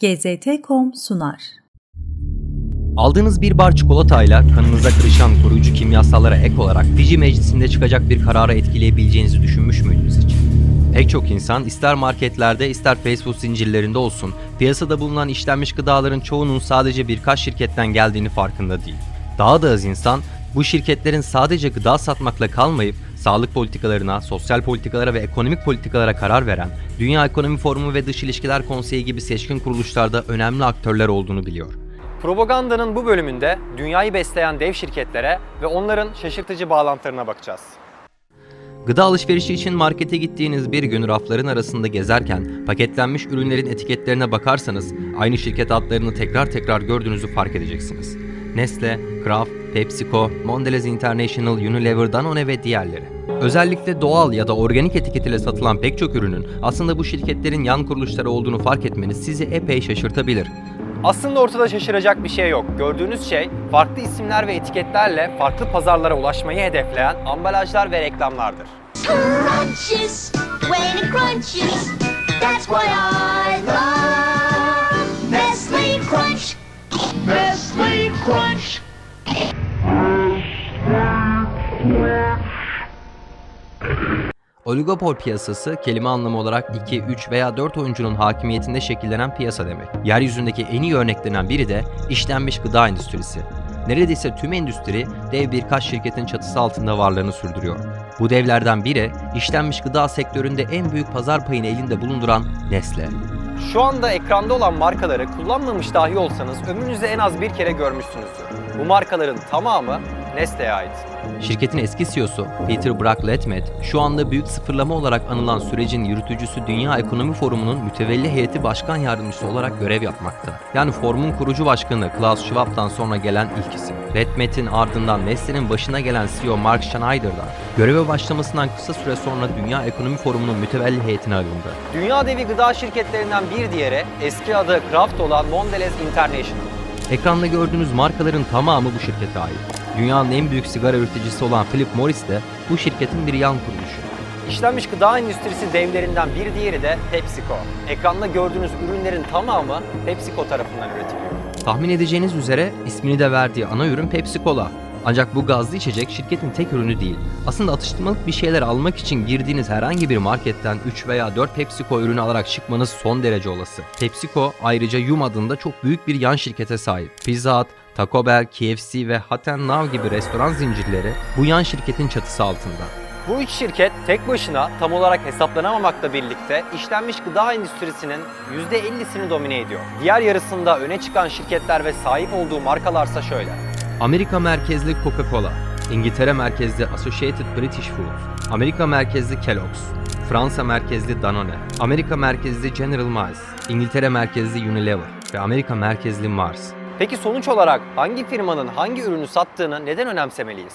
GZT.com sunar. Aldığınız bir bar çikolatayla kanınıza karışan koruyucu kimyasallara ek olarak Fiji meclisinde çıkacak bir karara etkileyebileceğinizi düşünmüş müydünüz hiç? Pek çok insan ister marketlerde ister fast food zincirlerinde olsun piyasada bulunan işlenmiş gıdaların çoğunun sadece birkaç şirketten geldiğini farkında değil. Daha da az insan bu şirketlerin sadece gıda satmakla kalmayıp sağlık politikalarına, sosyal politikalara ve ekonomik politikalara karar veren Dünya Ekonomi Forumu ve Dış İlişkiler Konseyi gibi seçkin kuruluşlarda önemli aktörler olduğunu biliyor. Propagandanın bu bölümünde dünyayı besleyen dev şirketlere ve onların şaşırtıcı bağlantılarına bakacağız. Gıda alışverişi için markete gittiğiniz bir gün rafların arasında gezerken paketlenmiş ürünlerin etiketlerine bakarsanız aynı şirket adlarını tekrar tekrar gördüğünüzü fark edeceksiniz. Nestle, Kraft, PepsiCo, Mondelez International, Unilever, Danone ve diğerleri. Özellikle doğal ya da organik etiketiyle satılan pek çok ürünün aslında bu şirketlerin yan kuruluşları olduğunu fark etmeniz sizi epey şaşırtabilir. Aslında ortada şaşıracak bir şey yok. Gördüğünüz şey farklı isimler ve etiketlerle farklı pazarlara ulaşmayı hedefleyen ambalajlar ve reklamlardır. crunches when it crunches. That's why I Oligopol piyasası kelime anlamı olarak 2, 3 veya 4 oyuncunun hakimiyetinde şekillenen piyasa demek. Yeryüzündeki en iyi örneklerinden biri de işlenmiş gıda endüstrisi. Neredeyse tüm endüstri dev birkaç şirketin çatısı altında varlığını sürdürüyor. Bu devlerden biri işlenmiş gıda sektöründe en büyük pazar payını elinde bulunduran Nestle. Şu anda ekranda olan markaları kullanmamış dahi olsanız ömrünüzde en az bir kere görmüşsünüzdür. Bu markaların tamamı Nestle'ye ait. Şirketin eski CEO'su Peter Brack-Letmet şu anda büyük sıfırlama olarak anılan sürecin yürütücüsü Dünya Ekonomi Forumu'nun mütevelli heyeti başkan yardımcısı olarak görev yapmakta. Yani forumun kurucu başkanı Klaus Schwab'dan sonra gelen ilk isim. Letmet'in ardından Nestle'nin başına gelen CEO Mark Schneider'dan göreve başlamasından kısa süre sonra Dünya Ekonomi Forumu'nun mütevelli heyetine alındı. Dünya devi gıda şirketlerinden bir diğeri eski adı Kraft olan Mondelez International. Ekranda gördüğünüz markaların tamamı bu şirkete ait. Dünyanın en büyük sigara üreticisi olan Philip Morris de bu şirketin bir yan kuruluşu. İşlenmiş gıda endüstrisi devlerinden bir diğeri de PepsiCo. Ekranda gördüğünüz ürünlerin tamamı PepsiCo tarafından üretiliyor. Tahmin edeceğiniz üzere ismini de verdiği ana ürün Pepsi Cola. Ancak bu gazlı içecek şirketin tek ürünü değil. Aslında atıştırmalık bir şeyler almak için girdiğiniz herhangi bir marketten 3 veya 4 PepsiCo ürünü alarak çıkmanız son derece olası. PepsiCo ayrıca Yum adında çok büyük bir yan şirkete sahip. Pizza Hut, Taco Bell, KFC ve Hot and Now gibi restoran zincirleri bu yan şirketin çatısı altında. Bu üç şirket tek başına tam olarak hesaplanamamakla birlikte işlenmiş gıda endüstrisinin %50'sini domine ediyor. Diğer yarısında öne çıkan şirketler ve sahip olduğu markalarsa şöyle. Amerika merkezli Coca-Cola, İngiltere merkezli Associated British Foods, Amerika merkezli Kellogg's, Fransa merkezli Danone, Amerika merkezli General Mills, İngiltere merkezli Unilever ve Amerika merkezli Mars. Peki sonuç olarak hangi firmanın hangi ürünü sattığını neden önemsemeliyiz?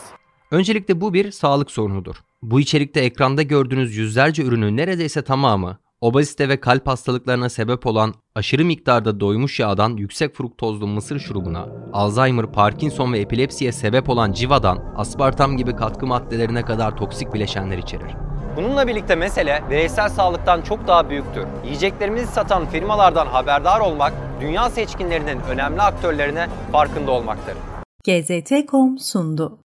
Öncelikle bu bir sağlık sorunudur. Bu içerikte ekranda gördüğünüz yüzlerce ürünün neredeyse tamamı obezite ve kalp hastalıklarına sebep olan aşırı miktarda doymuş yağdan yüksek fruktozlu mısır şurubuna, Alzheimer, Parkinson ve epilepsiye sebep olan civadan aspartam gibi katkı maddelerine kadar toksik bileşenler içerir. Bununla birlikte mesele bireysel sağlıktan çok daha büyüktür. Yiyeceklerimizi satan firmalardan haberdar olmak, dünya seçkinlerinin önemli aktörlerine farkında olmaktır. GZT.com sundu.